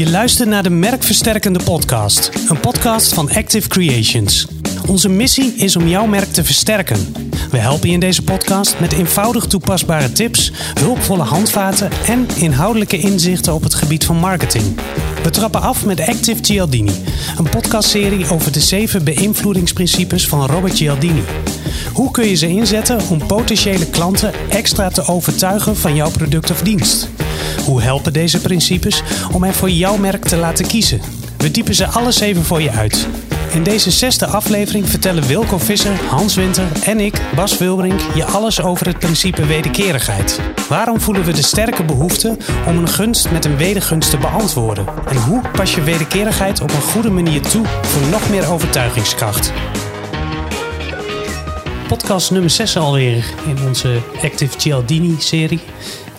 Je luistert naar de Merkversterkende Podcast, een podcast van Active Creations. Onze missie is om jouw merk te versterken. We helpen je in deze podcast met eenvoudig toepasbare tips, hulpvolle handvaten en inhoudelijke inzichten op het gebied van marketing. We trappen af met Active Cialdini, een podcastserie over de zeven beïnvloedingsprincipes van Robert Cialdini. Hoe kun je ze inzetten om potentiële klanten extra te overtuigen van jouw product of dienst? Hoe helpen deze principes om er voor jouw merk te laten kiezen? We diepen ze alle zeven voor je uit. In deze zesde aflevering vertellen Wilco Visser, Hans Winter en ik, Bas Wilbrink, je alles over het principe wederkerigheid. Waarom voelen we de sterke behoefte om een gunst met een wedergunst te beantwoorden? En hoe pas je wederkerigheid op een goede manier toe voor nog meer overtuigingskracht? Podcast nummer 6 alweer in onze Active Cialdini-serie.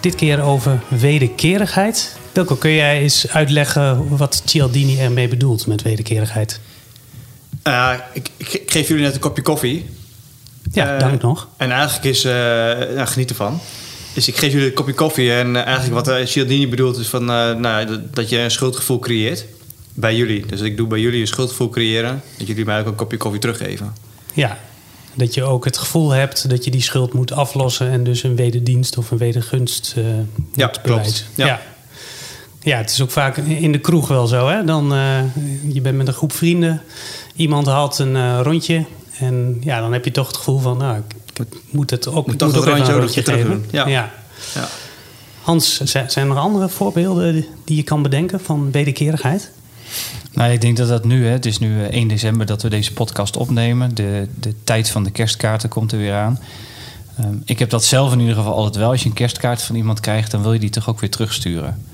Dit keer over wederkerigheid. Wilco, kun jij eens uitleggen wat Cialdini ermee bedoelt met wederkerigheid? Uh, ik, ik, geef jullie net een kopje koffie. Ja, uh, dank nog. En eigenlijk is, uh, nou, geniet ervan. Dus ik geef jullie een kopje koffie. En eigenlijk wat Cialdini bedoelt is van, nou, dat, dat, je een schuldgevoel creëert. Bij jullie. Dus ik doe bij jullie een schuldgevoel creëren. Dat jullie mij ook een kopje koffie teruggeven. Ja, dat je ook het gevoel hebt dat je die schuld moet aflossen. En dus een wederdienst of een wedergunst ja, klopt. Ja. ja. ja. het is ook vaak in de kroeg wel zo. Hè? Dan, je bent met een groep vrienden iemand had een uh, rondje. En ja, dan heb je toch het gevoel van, nou, ik moet het ook, moet toch moet een rondje, rondje geven. Ja. Ja. ja. Hans, zijn er andere voorbeelden die je kan bedenken van wederkerigheid? Nou, ik denk dat dat nu, hè, het is nu 1 december dat we deze podcast opnemen. De, de tijd van de kerstkaarten komt er weer aan. Um, ik heb dat zelf in ieder geval altijd wel. Als je een kerstkaart van iemand krijgt, dan wil je die toch ook weer terugsturen.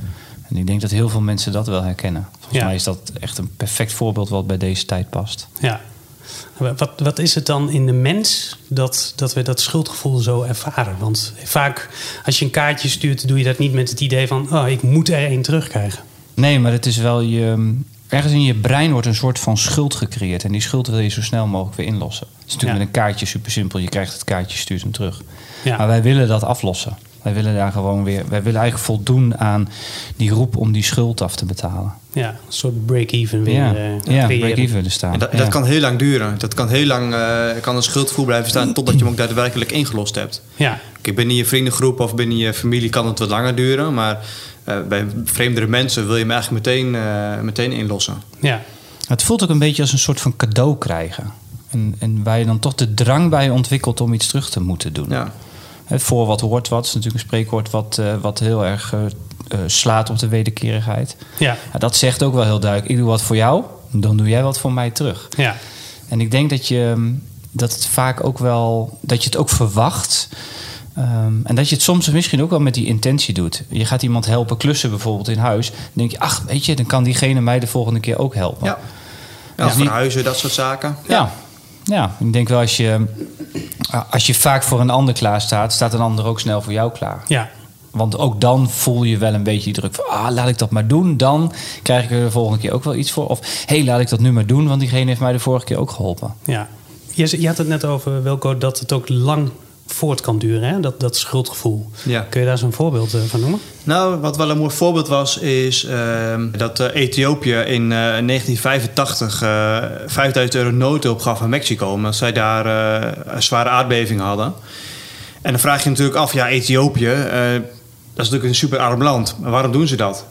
En ik denk dat heel veel mensen dat wel herkennen. Volgens mij is dat echt een perfect voorbeeld wat bij deze tijd past. Ja. Wat, wat is het dan in de mens dat, dat we dat schuldgevoel zo ervaren? Want vaak als je een kaartje stuurt, doe je dat niet met het idee van... oh, ik moet er één terugkrijgen. Nee, maar het is wel je... Ergens in je brein wordt een soort van schuld gecreëerd. En die schuld wil je zo snel mogelijk weer inlossen. Het is natuurlijk met een kaartje super simpel. Je krijgt het kaartje, stuurt hem terug. Ja. Maar wij willen dat aflossen. Wij willen daar gewoon weer, wij willen eigenlijk voldoen aan die roep om die schuld af te betalen. Ja, een soort break-even weer. Ja, uh, ja break-even staan. En dat, dat kan heel lang duren. Dat kan heel lang, uh, kan een schuldgevoel blijven staan totdat je hem ook daadwerkelijk ingelost hebt. Ja. Kijk, binnen je vriendengroep of binnen je familie kan het wat langer duren, maar uh, bij vreemdere mensen wil je hem eigenlijk meteen, meteen inlossen. Ja. Het voelt ook een beetje als een soort van cadeau krijgen. En, en waar je dan toch de drang bij ontwikkelt om iets terug te moeten doen. Ja. Voor wat hoort wat is natuurlijk een spreekwoord wat, uh, wat heel erg uh, slaat op de wederkerigheid. Ja. Dat zegt ook wel heel duidelijk: ik doe wat voor jou, dan doe jij wat voor mij terug. Ja. En ik denk dat je dat het vaak ook wel dat je het ook verwacht. Um, en dat je het soms misschien ook wel met die intentie doet. Je gaat iemand helpen klussen bijvoorbeeld in huis. Dan denk je, ach, weet je, dan kan diegene mij de volgende keer ook helpen. Ja, ja dus verhuizen, dat soort zaken. ja. Ja, ik denk wel als je, als je vaak voor een ander klaar staat, staat een ander ook snel voor jou klaar. Ja. Want ook dan voel je wel een beetje die druk van, ah, laat ik dat maar doen. Dan krijg ik er de volgende keer ook wel iets voor. Of, hé, hey, laat ik dat nu maar doen, want diegene heeft mij de vorige keer ook geholpen. Ja. Je, je had het net over, Wilco, dat het ook lang voort kan duren, hè? Dat, dat schuldgevoel. Ja. Kun je daar zo'n voorbeeld uh, van noemen? Nou, wat wel een mooi voorbeeld was, is uh, dat uh, Ethiopië in 1985 5000 euro noodhulp gaf aan Mexico, omdat zij daar een zware aardbeving hadden. En dan vraag je natuurlijk af, ja, Ethiopië, dat is natuurlijk een super arm land. Maar waarom doen ze dat?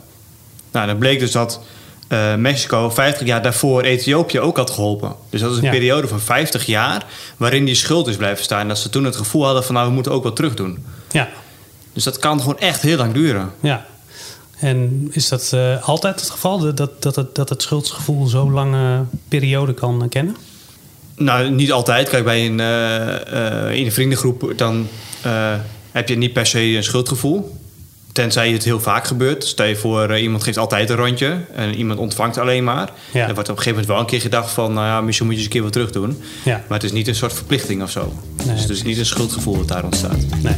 Nou, dan bleek dus dat uh, Mexico 50 jaar daarvoor Ethiopië ook had geholpen. Dus dat is een ja. periode van 50 jaar waarin die schuld is blijven staan. Dat ze toen het gevoel hadden van nou, we moeten ook wat terug doen. Ja. Dus dat kan gewoon echt heel lang duren. Ja. En is dat uh, altijd het geval, dat, dat, het, dat het schuldsgevoel zo'n lange periode kan kennen? Nou, niet altijd. Kijk, bij een, uh, in een vriendengroep dan heb je niet per se een schuldgevoel. Tenzij het heel vaak gebeurt. Stel je voor, uh, iemand geeft altijd een rondje en iemand ontvangt alleen maar. Ja. Dan wordt op een gegeven moment wel een keer gedacht van... nou ja, misschien moet je eens een keer wat terug doen. Ja. Maar het is niet een soort verplichting of zo. Nee, dus het is niet een schuldgevoel dat daar ontstaat. Nee.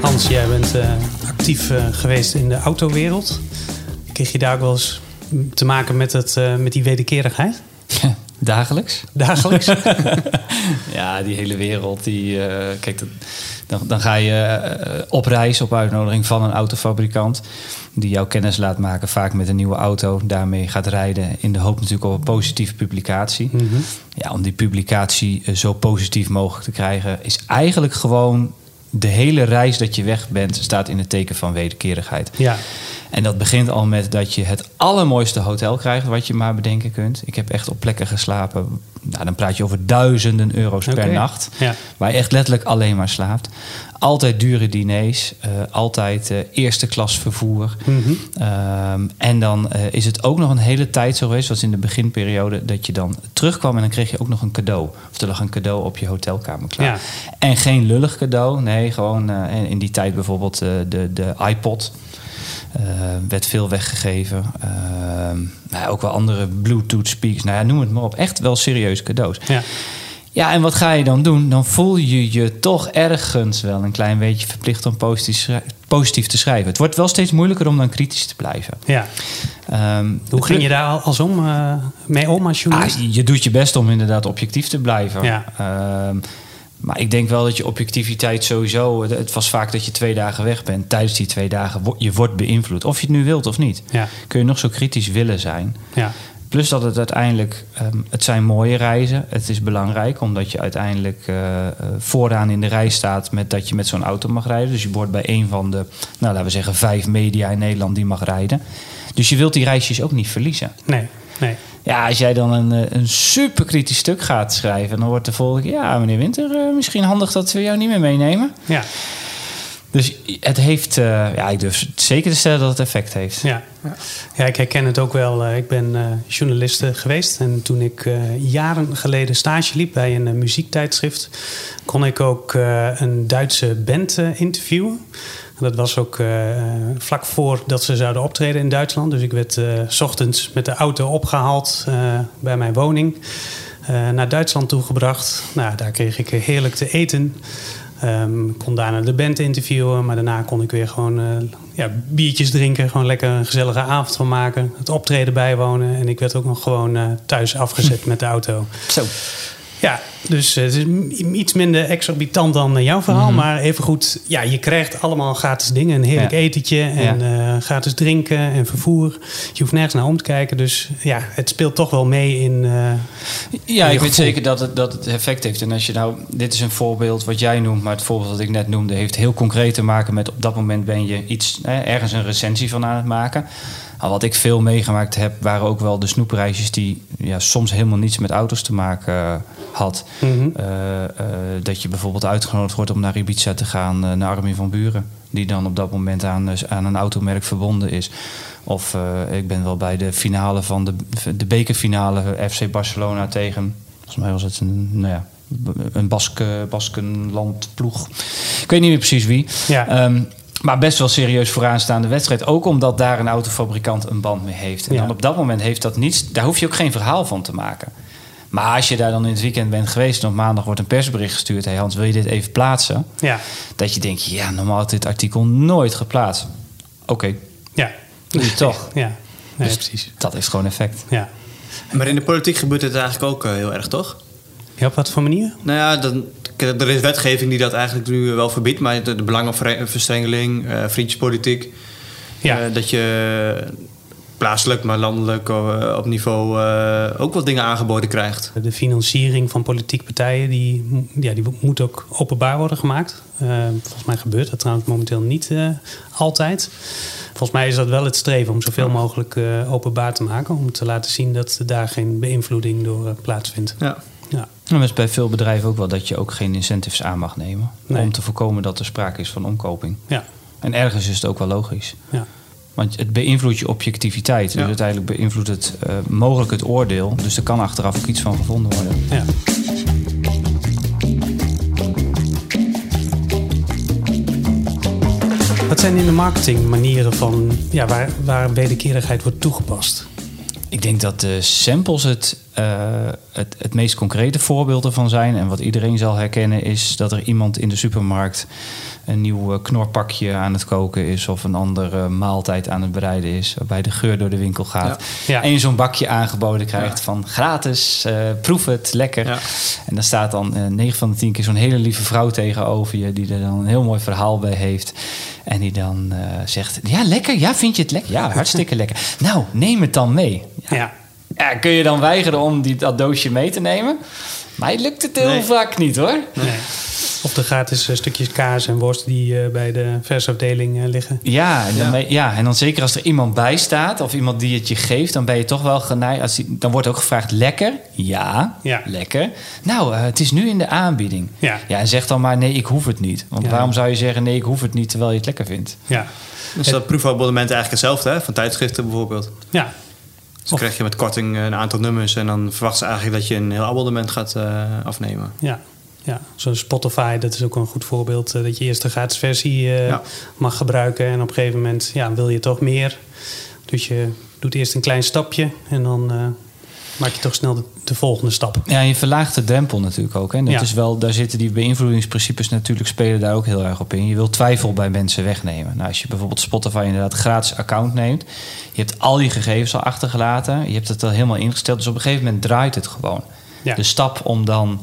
Hans, jij bent uh, actief uh, geweest in de autowereld. Kreeg je daar ook wel eens te maken met, het, met die wederkerigheid? Dagelijks? Dagelijks? ja, die hele wereld. Die, eh, kijk, dat, dan, dan ga je eh, op reis op uitnodiging van een autofabrikant. Die jouw kennis laat maken, vaak met een nieuwe auto. Daarmee gaat rijden in de hoop natuurlijk op een positieve publicatie. Ja, om die publicatie eh, zo positief mogelijk te krijgen, is eigenlijk gewoon de hele reis dat je weg bent, staat in het teken van wederkerigheid. Ja. En dat begint al met dat je het allermooiste hotel krijgt wat je maar bedenken kunt. Ik heb echt op plekken geslapen. Nou, dan praat je over duizenden euro's per nacht. Ja. Waar je echt letterlijk alleen maar slaapt. Altijd dure diners. eh, altijd eh, eerste klas vervoer. Mhm. Ehm, en dan eh, is het ook nog een hele tijd zo geweest, zoals in de beginperiode, dat je dan terugkwam en dan kreeg je ook nog een cadeau. Of er lag een cadeau op je hotelkamer klaar. Ja. En geen lullig cadeau. Nee, gewoon in die tijd bijvoorbeeld de, de iPod. Eh, werd veel weggegeven. Ehm, nou, ja, ook wel andere Bluetooth speakers. Nou ja, noem het maar op. Echt wel serieuze cadeaus. Ja. Ja, en wat ga je dan doen? Dan voel je je toch ergens wel een klein beetje verplicht om positief, te schrijven. Het wordt wel steeds moeilijker om dan kritisch te blijven. ja. Ehm, Hoe ging je daar al- als om, eh, mee om als Ah, journalist? je doet je best om inderdaad objectief te blijven. Ja. Ehm, maar ik denk wel dat je objectiviteit sowieso... Het, was vaak dat je twee dagen weg bent. Tijdens die twee dagen je wordt beïnvloed. Of je het nu wilt of niet. Ja. Kun je nog zo kritisch willen zijn. ja. Plus dat het uiteindelijk... ehm, het zijn mooie reizen. Het is belangrijk omdat je uiteindelijk eh, eh, vooraan in de rij staat... met dat je met zo'n auto mag rijden. Dus je wordt bij een van de, nou, laten we zeggen, vijf media in Nederland die mag rijden. Dus je wilt die reisjes ook niet verliezen. Nee, nee. Ja, als jij dan een, eh, een super kritisch stuk gaat schrijven, dan wordt de volgende keer, ja, meneer Winter, eh, misschien handig dat we jou niet meer meenemen. Ja. Dus het heeft, eh, ja, ik durf zeker te stellen dat het effect heeft. Ja. ja, ik herken het ook wel. Ik ben eh journalist geweest. En toen ik jaren geleden stage liep bij een muziektijdschrift... kon ik ook een Duitse band interviewen. En dat was ook eh, vlak voordat ze zouden optreden in Duitsland. Dus ik werd eh, s ochtends met de auto opgehaald eh, bij mijn woning... naar Duitsland toegebracht. Nou, daar kreeg ik heerlijk te eten... Ehm, ik kon daarna de band interviewen, maar daarna kon ik weer gewoon eh, ja, biertjes drinken. Gewoon lekker een gezellige avond van maken. Het optreden bijwonen. En ik werd ook nog gewoon thuis afgezet met de auto. Zo. Ja, dus eh, het is iets minder exorbitant dan eh, jouw verhaal. Maar evengoed, ja, je krijgt allemaal gratis dingen. Een heerlijk Ja. etentje en eh, gratis drinken en vervoer. Je hoeft nergens naar om te kijken. Dus ja, het speelt toch wel mee in... Ja, ik weet zeker dat het, dat het effect heeft. En als je nou, dit is een voorbeeld wat jij noemt, maar het voorbeeld wat ik net noemde, heeft heel concreet te maken met op dat moment ben je iets, ergens een recensie van aan het maken. Maar wat ik veel meegemaakt heb, waren ook wel de snoepreisjes die ja, soms helemaal niets met auto's te maken eh, had. Mhm. Eh, eh, dat je bijvoorbeeld uitgenodigd wordt om naar Ibiza te gaan, naar Armin van Buren. Die dan op dat moment aan, aan een automerk verbonden is. Of ik ben wel bij de finale van de, de bekerfinale FC Barcelona tegen. Volgens mij was het een, nou ja, een Baske, Baskenlandploeg. Ik weet niet meer precies wie. Ja. Ehm, maar best wel serieus vooraanstaande wedstrijd. Ook omdat daar een autofabrikant een band mee heeft. En Ja. dan op dat moment heeft dat niets. Daar hoef je ook geen verhaal van te maken. Maar als je daar dan in het weekend bent geweest en op maandag wordt een persbericht gestuurd: hey Hans, wil je dit even plaatsen? ja, Dat je denkt: ja, normaal had dit artikel nooit geplaatst. Oké, ja. doe je toch. Ja, nee, Dus precies. Dat heeft gewoon effect. Ja. Maar in de politiek gebeurt het eigenlijk ook eh, heel erg, toch? ja, op wat voor manier? Nou ja, dan, er is wetgeving die dat eigenlijk nu wel verbiedt. Maar de, de belangenverstrengeling, eh vriendjespolitiek... Ja. eh, dat je plaatselijk, maar landelijk eh, op niveau ook wat dingen aangeboden krijgt. De financiering van politieke partijen die, ja, die moet ook openbaar worden gemaakt. Volgens mij gebeurt dat trouwens momenteel niet altijd. Volgens mij is dat wel het streven om zoveel mogelijk openbaar te maken. Om te laten zien dat daar geen beïnvloeding door plaatsvindt. Ja. En is bij veel bedrijven ook wel dat je ook geen incentives aan mag nemen. Nee. Om te voorkomen dat er sprake is van omkoping. Ja. En ergens is het ook wel logisch. Ja. Want het beïnvloedt je objectiviteit. Dus Ja. uiteindelijk beïnvloedt het eh, mogelijk het oordeel. Dus er kan achteraf ook iets van gevonden worden. ja. Wat zijn in de marketing manieren van ja, waar, waar wederkerigheid wordt toegepast? Ik denk dat de samples het het, het meest concrete voorbeeld ervan zijn. En wat iedereen zal herkennen is dat er iemand in de supermarkt een nieuw eh, knorpakje aan het koken is of een andere maaltijd aan het bereiden is, waarbij de geur door de winkel gaat. Ja. Ja. En je zo'n bakje aangeboden krijgt Ja. van gratis, eh, proef het, lekker. En daar staat dan eh 9 van de 10 keer zo'n hele lieve vrouw tegenover je, die er dan een heel mooi verhaal bij heeft. En die dan eh, zegt: Ja, lekker, ja, vind je het lekker? Ja, hartstikke lekker. Nou, neem het dan mee. Ja. Ja, kun je dan weigeren om die, dat doosje mee te nemen? Mij lukt het heel Nee. vaak niet hoor. Nee. Of de gratis eh, stukjes kaas en worst die eh, bij de versafdeling eh, liggen. Ja en, dan Ja. en dan zeker als er iemand bij staat of iemand die het je geeft, dan ben je toch wel geneigd. Als die, dan wordt ook gevraagd: lekker? Ja, Ja. lekker. Nou, eh, het is nu in de aanbieding. Ja. ja, en zeg dan maar: nee, ik hoef het niet. Want Ja. waarom zou je zeggen: nee, ik hoef het niet terwijl je het lekker vindt? Ja. Dus dat proefabonnement eigenlijk hetzelfde, hè? van tijdschriften bijvoorbeeld. Ja. Dus dan krijg je met korting een aantal nummers en dan verwachten ze eigenlijk dat je een heel abonnement gaat eh, afnemen. Ja. Ja, zo'n Spotify, dat is ook een goed voorbeeld. eh, dat je eerst de gratis versie eh, Ja. mag gebruiken. En op een gegeven moment ja, wil je toch meer. Dus je doet eerst een klein stapje. En dan eh, maak je toch snel de, de volgende stap. Ja, je verlaagt de drempel natuurlijk ook. Hè? En Dat Ja. is wel, daar zitten die beïnvloedingsprincipes natuurlijk spelen daar ook heel erg op in. Je wilt twijfel bij mensen wegnemen. Nou, als je bijvoorbeeld Spotify inderdaad gratis account neemt, je hebt al die gegevens al achtergelaten, je hebt het al helemaal ingesteld, dus op een gegeven moment draait het gewoon. Ja. De stap om dan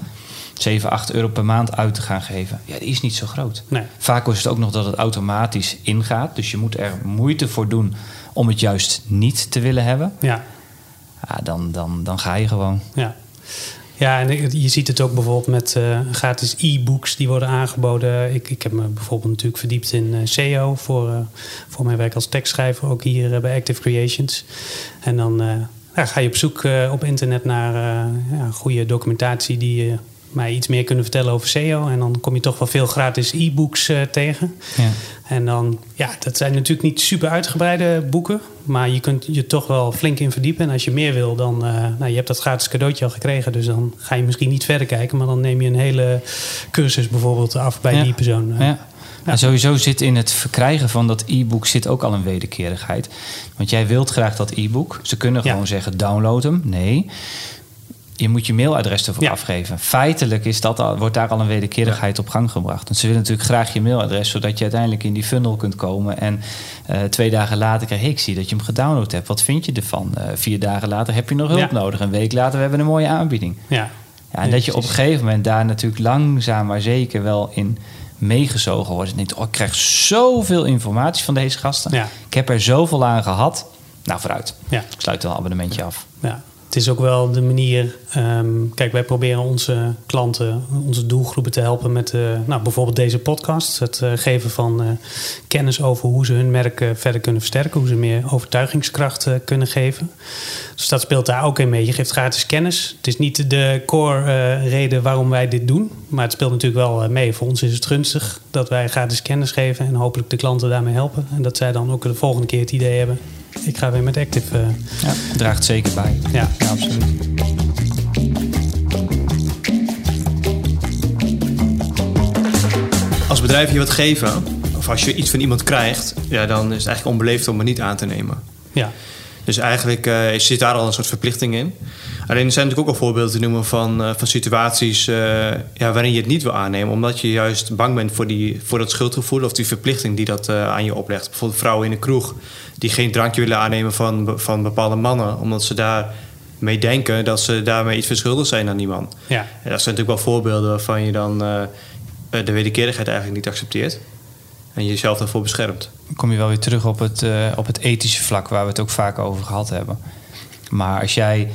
7, 8 euro per maand uit te gaan geven, ja, die is niet zo groot. Nee. Vaak is het ook nog dat het automatisch ingaat, dus je moet er moeite voor doen om het juist niet te willen hebben. Ja, Ja, dan, dan, dan ga je gewoon. ja. Ja, en je ziet het ook bijvoorbeeld met eh, gratis e-books die worden aangeboden. Ik, ik heb me bijvoorbeeld natuurlijk verdiept in eh, SEO voor, eh, voor mijn werk als tekstschrijver, ook hier bij Active Creations. En dan ja, ga je op zoek op internet naar ja, goede documentatie die mij iets meer kunnen vertellen over SEO. En dan kom je toch wel veel gratis e-books tegen. Ja. En dan, ja, dat zijn natuurlijk niet super uitgebreide boeken. Maar je kunt je toch wel flink in verdiepen. En als je meer wil, dan... eh, nou, je hebt dat gratis cadeautje al gekregen. Dus dan ga je misschien niet verder kijken. Maar dan neem je een hele cursus bijvoorbeeld af bij Ja. die persoon. Ja. En sowieso zit in het verkrijgen van dat e-book zit ook al een wederkerigheid. Want jij wilt graag dat e-book. Ze kunnen Ja. gewoon zeggen download hem. Nee. Je moet je mailadres ervoor Ja. afgeven. Feitelijk is dat al, wordt daar al een wederkerigheid op gang gebracht. Want ze willen natuurlijk graag je mailadres, zodat je uiteindelijk in die funnel kunt komen. En eh, twee dagen later krijg ik zie dat je hem gedownload hebt. Wat vind je ervan? Eh, vier dagen later heb je nog hulp Ja. nodig. Een week later we hebben een mooie aanbieding. Ja, Ja, en dat je op een gegeven moment daar natuurlijk langzaam maar zeker wel in meegezogen wordt. En denkt, oh, ik krijg zoveel informatie van deze gasten. Ik heb er zoveel aan gehad. Nou, vooruit. Ja. Ik sluit wel een abonnementje af. ja. Het is ook wel de manier. ehm, kijk, wij proberen onze klanten, onze doelgroepen te helpen met eh, nou, bijvoorbeeld deze podcast. Het eh, geven van eh, kennis over hoe ze hun merk eh, verder kunnen versterken. Hoe ze meer overtuigingskracht kunnen geven. Dus dat speelt daar ook in mee. Je geeft gratis kennis. Het is niet de core reden waarom wij dit doen. Maar het speelt natuurlijk wel mee. Voor ons is het gunstig dat wij gratis kennis geven. En hopelijk de klanten daarmee helpen. En dat zij dan ook de volgende keer het idee hebben. Ik ga weer met Active. eh, Ja, draagt zeker bij. ja. Ja, absoluut. Als bedrijf je wat geven, of als je iets van iemand krijgt, ja, dan is het eigenlijk onbeleefd om het niet aan te nemen. ja. Dus eigenlijk eh, zit daar al een soort verplichting in. Alleen er zijn natuurlijk ook al voorbeelden te noemen van, eh, van situaties eh, ja, waarin je het niet wil aannemen, omdat je juist bang bent voor, die, voor dat schuldgevoel of die verplichting die dat eh, aan je oplegt. Bijvoorbeeld vrouwen in de kroeg die geen drankje willen aannemen van, van bepaalde mannen, omdat ze daar mee denken dat ze daarmee iets verschuldigd zijn aan die man. Ja. En dat zijn natuurlijk wel voorbeelden waarvan je dan de wederkerigheid eigenlijk niet accepteert en jezelf daarvoor beschermt. Dan kom je wel weer terug op het, op het ethische vlak waar we het ook vaak over gehad hebben. Maar als jij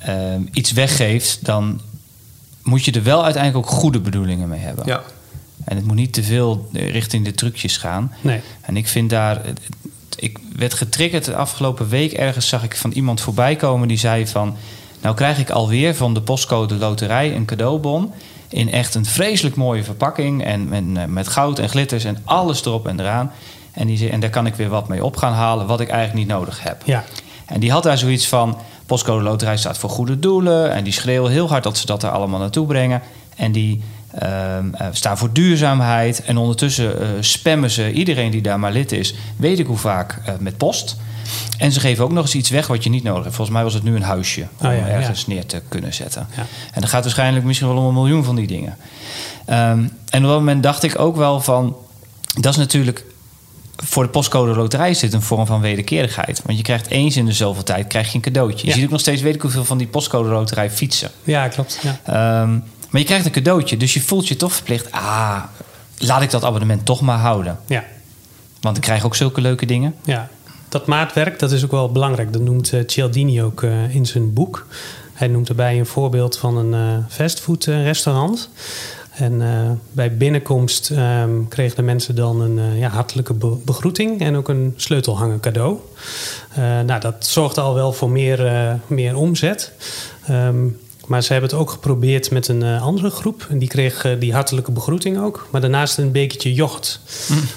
ehm, iets weggeeft, dan moet je er wel uiteindelijk ook goede bedoelingen mee hebben. Ja. En het moet niet te veel eh, richting de trucjes gaan. Nee. En ik vind daar. Ik werd getriggerd de afgelopen week. Ergens zag ik van iemand voorbij komen die zei van. Nou krijg ik alweer van de postcode loterij een cadeaubon. In echt een vreselijk mooie verpakking. En met, eh, met goud en glitters en alles erop en eraan. En, die, zei- en daar kan ik weer wat mee op gaan halen wat ik eigenlijk niet nodig heb. Ja. En die had daar zoiets van... Postcode Loterij staat voor goede doelen. En die schreeuwen heel hard dat ze dat er allemaal naartoe brengen. En die ehm, eh, staan voor duurzaamheid. En ondertussen eh, spammen ze iedereen die daar maar lid is, weet ik hoe vaak, eh, met post. En ze geven ook nog eens iets weg wat je niet nodig hebt. Volgens mij was het nu een huisje om Oh ja, ergens neer te kunnen zetten. Ja. En dat gaat waarschijnlijk misschien wel om een miljoen van die dingen. Ehm, en op dat moment dacht ik ook wel van... dat is natuurlijk... voor de postcode loterij is dit een vorm van wederkerigheid. Want je krijgt eens in de zoveel tijd krijg je een cadeautje. Je Ja. ziet ook nog steeds, weet ik hoeveel, van die postcode loterij fietsen. Ja, klopt. Ja. Ehm, maar je krijgt een cadeautje, dus je voelt je toch verplicht... ah, laat ik dat abonnement toch maar houden. Ja. Want ik krijg ook zulke leuke dingen. Ja, dat maatwerk dat is ook wel belangrijk. Dat noemt eh, Cialdini ook eh, in zijn boek. Hij noemt erbij een voorbeeld van een eh fastfood restaurant. En eh, bij binnenkomst ehm, kregen de mensen dan een eh, ja, hartelijke be- begroeting en ook een sleutelhanger cadeau. Eh, nou, dat zorgde al wel voor meer, meer omzet. Ehm, maar ze hebben het ook geprobeerd met een andere groep. En die kreeg die hartelijke begroeting ook. Maar daarnaast een bekertje yoghurt.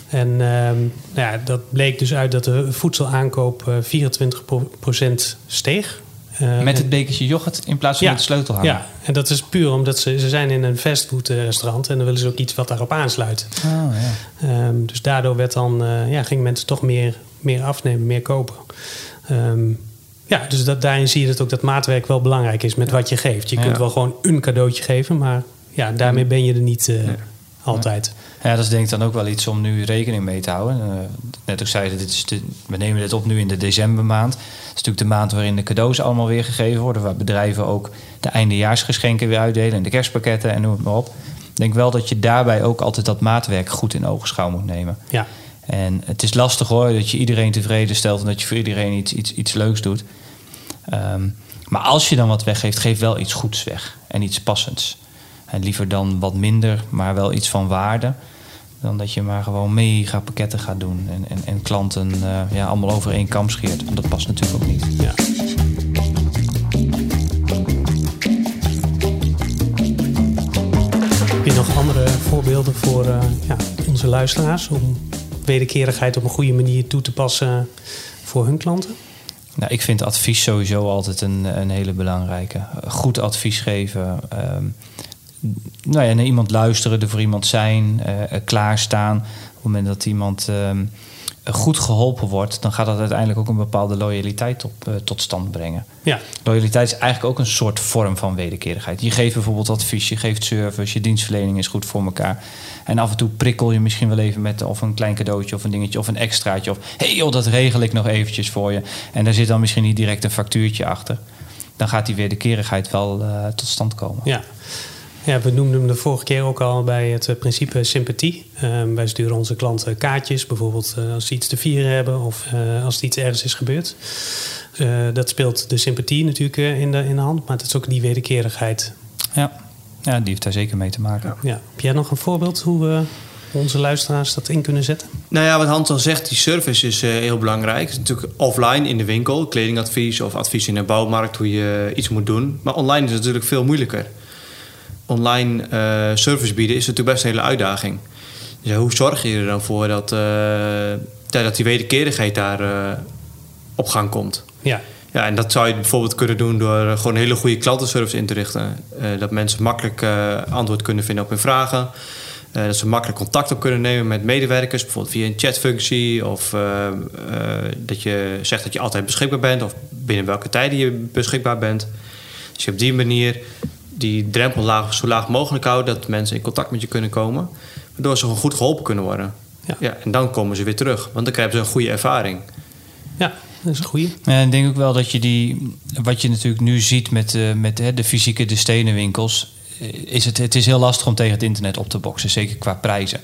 En ehm, nou ja, dat bleek dus uit dat de voedselaankoop eh 24% steeg. Eh, Met het bekertje yoghurt in plaats van Ja. met de sleutelhanger. Ja, en dat is puur omdat ze, ze zijn in een fastfood eh, restaurant en dan willen ze ook iets wat daarop aansluit. Oh, ja. Ehm, dus daardoor werd dan, eh, ja, gingen mensen toch meer, meer afnemen, meer kopen. Ehm, ja, dus dat, daarin zie je dat ook dat maatwerk wel belangrijk is met wat je geeft. Je kunt wel gewoon een cadeautje geven, maar ja, daarmee ben je er niet eh, altijd. Ja, dat is denk ik dan ook wel iets om nu rekening mee te houden. Eh, net ook zei, dit is de, we nemen dit op nu in de decembermaand. Dat is natuurlijk de maand waarin de cadeaus allemaal weer gegeven worden. Waar bedrijven ook de eindejaarsgeschenken weer uitdelen. En de kerstpakketten en noem het maar op. Ik denk wel dat je daarbij ook altijd dat maatwerk goed in ogenschouw moet nemen. Ja, En het is lastig hoor, dat je iedereen tevreden stelt... en dat je voor iedereen iets, iets, iets leuks doet. Ehm, maar als je dan wat weggeeft, geef wel iets goeds weg. En iets passends. En liever dan wat minder, maar wel iets van waarde. Dan dat je maar gewoon mega pakketten gaat doen. En, en, en klanten eh, ja, allemaal over één kam scheert. Want dat past natuurlijk ook niet. ja. Heb je nog andere voorbeelden voor eh, ja, onze luisteraars om wederkerigheid op een goede manier toe te passen voor hun klanten? Nou, ik vind advies sowieso altijd een, een hele belangrijke. Goed advies geven. ehm, nou ja, naar iemand luisteren, er voor iemand zijn, eh, klaarstaan. Op het moment dat iemand ehm, goed geholpen wordt, dan gaat dat uiteindelijk ook een bepaalde loyaliteit op, eh, tot stand brengen. Ja, Loyaliteit is eigenlijk ook een soort vorm van wederkerigheid. Je geeft bijvoorbeeld advies, je geeft service, je dienstverlening is goed voor elkaar. En af en toe prikkel je misschien wel even met of een klein cadeautje of een dingetje of een extraatje. Of hé hey joh, dat regel ik nog eventjes voor je. En daar zit dan misschien niet direct een factuurtje achter. Dan gaat die wederkerigheid wel tot stand komen. ja. Ja, we noemden hem de vorige keer ook al bij het eh, principe sympathie. Ehm, wij sturen onze klanten kaartjes, bijvoorbeeld eh, als ze iets te vieren hebben of eh, als er iets ergens is gebeurd. Eh, dat speelt de sympathie natuurlijk in, de, in de hand, maar het is ook die wederkerigheid. Ja. ja, die heeft daar zeker mee te maken. Ja. Heb jij nog een voorbeeld hoe we onze luisteraars dat in kunnen zetten? Nou ja, wat Hans al zegt, die service is eh, heel belangrijk. Het is natuurlijk offline in de winkel, kledingadvies of advies in de bouwmarkt hoe je iets moet doen. Maar online is het natuurlijk veel moeilijker. Online eh, service bieden is natuurlijk best een hele uitdaging. Dus hoe zorg je er dan voor dat, eh, dat die wederkerigheid daar eh, op gang komt? Ja, Ja, en dat zou je bijvoorbeeld kunnen doen door gewoon een hele goede klantenservice in te richten. Dat mensen makkelijk antwoord kunnen vinden op hun vragen. Dat ze makkelijk contact op kunnen nemen met medewerkers, bijvoorbeeld via een chatfunctie. Of dat je zegt dat je altijd beschikbaar bent, of binnen welke tijden je beschikbaar bent. Dus je op die manier die drempel laag, zo laag mogelijk houdt, dat mensen in contact met je kunnen komen. Waardoor ze gewoon goed geholpen kunnen worden. Ja. Ja, en dan komen ze weer terug, want dan krijgen ze een goede ervaring. ja dat is een goede. Ja, ik denk ook wel dat je die, wat je natuurlijk nu ziet met, eh, met hè, de fysieke, de stenen winkels, eh, is het, het is heel lastig om tegen het internet op te boksen, zeker qua prijzen.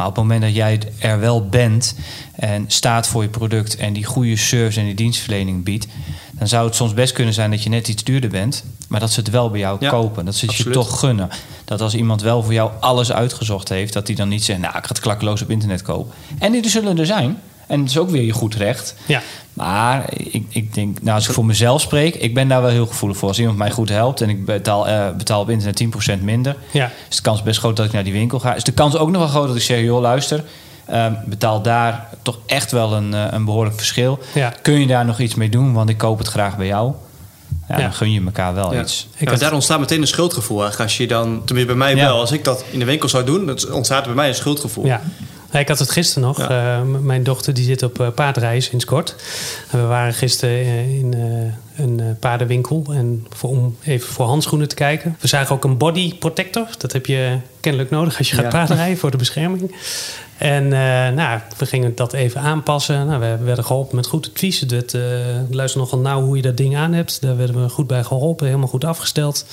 Maar op het moment dat jij er wel bent en staat voor je product en die goede service en die dienstverlening biedt, dan zou het soms best kunnen zijn dat je net iets duurder bent, maar dat ze het wel bij jou Ja, kopen. Dat ze het je toch gunnen. Dat als iemand wel voor jou alles uitgezocht heeft, dat hij dan niet zegt, nou ik ga het klakkeloos op internet kopen. En die er zullen er zijn. En het is ook weer je goed recht. Ja, Maar ik, ik denk, nou, als ik voor mezelf spreek, ik ben daar wel heel gevoelig voor. Als iemand mij goed helpt en ik betaal, eh, betaal op internet 10% minder, ja, is de kans best groot dat ik naar die winkel ga. Is de kans ook nog wel groot dat ik zeg, joh, luister, ehm, betaal daar toch echt wel een, eh, een behoorlijk verschil. ja. Kun je daar nog iets mee doen, want ik koop het graag bij jou. ja, Ja. dan gun je elkaar wel Ja. iets. Ik Ja, daar ontstaat meteen een schuldgevoel. eigenlijk. Als je dan, tenminste bij mij Ja. wel, als ik dat in de winkel zou doen, dan ontstaat er bij mij een schuldgevoel. Ja. Ik had het gisteren nog. Ja. Eh, mijn dochter die zit op eh, paardrijden sinds kort. En we waren gisteren eh, in een paardenwinkel. En voor, om even voor handschoenen te kijken. We zagen ook een body protector. Dat heb je kennelijk nodig als je gaat Ja. paardrijden voor de bescherming. En eh, nou, we gingen dat even aanpassen. Nou, we werden geholpen met goed advies. Het eh, luister nogal nauw hoe je dat ding aan hebt. Daar werden we goed bij geholpen. Helemaal goed afgesteld.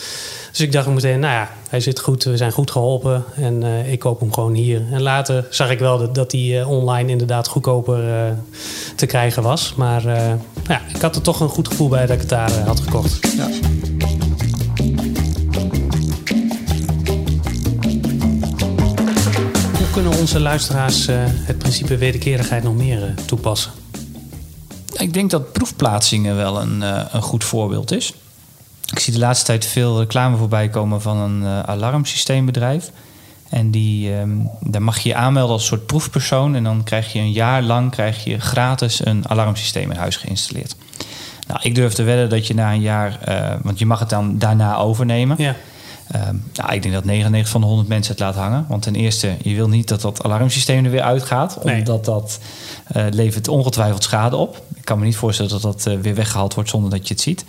Dus ik dacht meteen, nou ja, hij zit goed. We zijn goed geholpen. En eh, ik koop hem gewoon hier. En later zag ik wel dat, dat die online inderdaad goedkoper te krijgen was. Maar ja, ik had er toch een goed gevoel bij dat ik het daar had gekocht. Ja. Kunnen onze luisteraars eh, het principe wederkerigheid nog meer eh, toepassen? Ik denk dat proefplaatsingen wel een, eh, een goed voorbeeld is. Ik zie de laatste tijd veel reclame voorbij komen van een alarmsysteembedrijf. En die, ehm, daar mag je je aanmelden als soort proefpersoon. En dan krijg je een jaar lang krijg je gratis een alarmsysteem in huis geïnstalleerd. Nou, ik durf te wedden dat je na een jaar, want je mag het dan daarna overnemen. Ja, Ehm, nou, ik denk dat 99 van de 100 mensen het laat hangen. Want ten eerste, je wil niet dat dat alarmsysteem er weer uitgaat. Nee. Omdat dat eh, levert ongetwijfeld schade op. Ik kan me niet voorstellen dat dat eh, weer weggehaald wordt zonder dat je het ziet.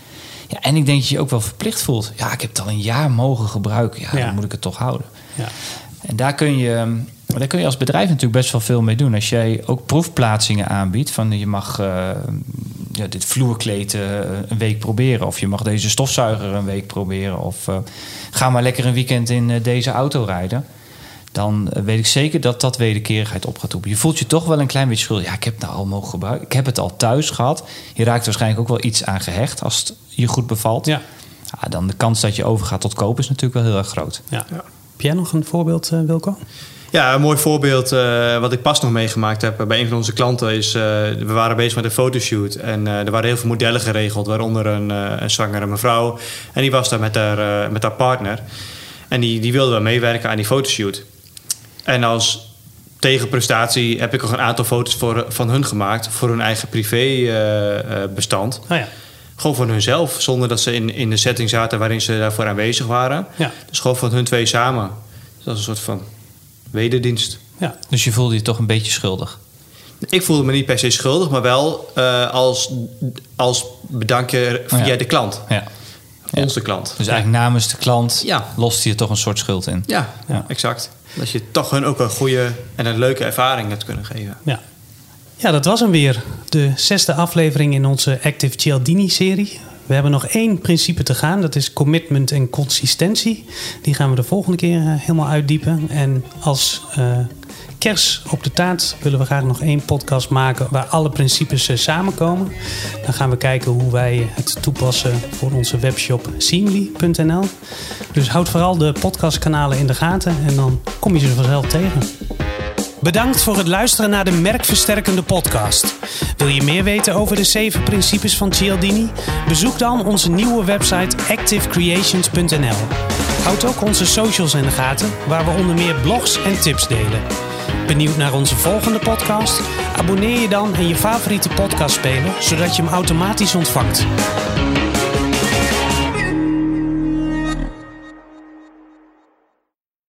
Ja, en ik denk dat je je ook wel verplicht voelt. Ja, ik heb het al een jaar mogen gebruiken. Ja, Ja. dan moet ik het toch houden. ja. En daar kun, je, daar kun je als bedrijf natuurlijk best wel veel mee doen. Als jij ook proefplaatsingen aanbiedt. Van je mag eh, ja, dit vloerkleed eh, een week proberen. Of je mag deze stofzuiger een week proberen. Of eh, ga maar lekker een weekend in eh, deze auto rijden. Dan weet ik zeker dat dat wederkerigheid op gaat roepen. Je voelt je toch wel een klein beetje schuldig. Ja, ik heb het nou al mogen gebruiken. Ik heb het al thuis gehad. Je raakt waarschijnlijk ook wel iets aan gehecht als het je goed bevalt. ja. Ja, dan de kans dat je overgaat tot kopen is natuurlijk wel heel erg groot. ja. Ja. Heb jij nog een voorbeeld, Wilco? Ja, een mooi voorbeeld eh, wat ik pas nog meegemaakt heb bij een van onze klanten is... eh, we waren bezig met een fotoshoot en eh, er waren heel veel modellen geregeld... waaronder een, eh, een zwangere mevrouw. En die was daar met haar, eh, met haar partner. En die, die wilde wel meewerken aan die fotoshoot. En als tegenprestatie heb ik nog een aantal foto's voor, van hun gemaakt... voor hun eigen privébestand. Oh ja. Gewoon van hunzelf, zonder dat ze in, in de setting zaten waarin ze daarvoor aanwezig waren. Ja. Dus gewoon van hun twee samen. Dus dat is een soort van wederdienst. Ja. Dus je voelde je toch een beetje schuldig. Ik voelde me niet per se schuldig, maar wel eh, als, als bedankje via Oh ja. de klant. Ja. Ja. Onze klant. Dus eigenlijk namens de klant Ja. lost je toch een soort schuld in. Ja, Ja. exact. Dat je toch hun ook een goede en een leuke ervaring hebt kunnen geven. Ja. ja, dat was hem weer. De zesde aflevering in onze Active Cialdini-serie. We hebben nog één principe te gaan. Dat is commitment en consistentie. Die gaan we de volgende keer eh, helemaal uitdiepen. En als eh, kers op de taart willen we graag nog één podcast maken... waar alle principes eh, samenkomen. Dan gaan we kijken hoe wij het toepassen voor onze webshop seamly.nl. Dus houd vooral de podcastkanalen in de gaten... en dan kom je ze vanzelf tegen. Bedankt voor het luisteren naar de Merkversterkende podcast. Wil je meer weten over de zeven principes van Cialdini? Bezoek dan onze nieuwe website activecreations.nl. Houd ook onze socials in de gaten, waar we onder meer blogs en tips delen. Benieuwd naar onze volgende podcast? Abonneer je dan in je favoriete podcastspeler, zodat je hem automatisch ontvangt.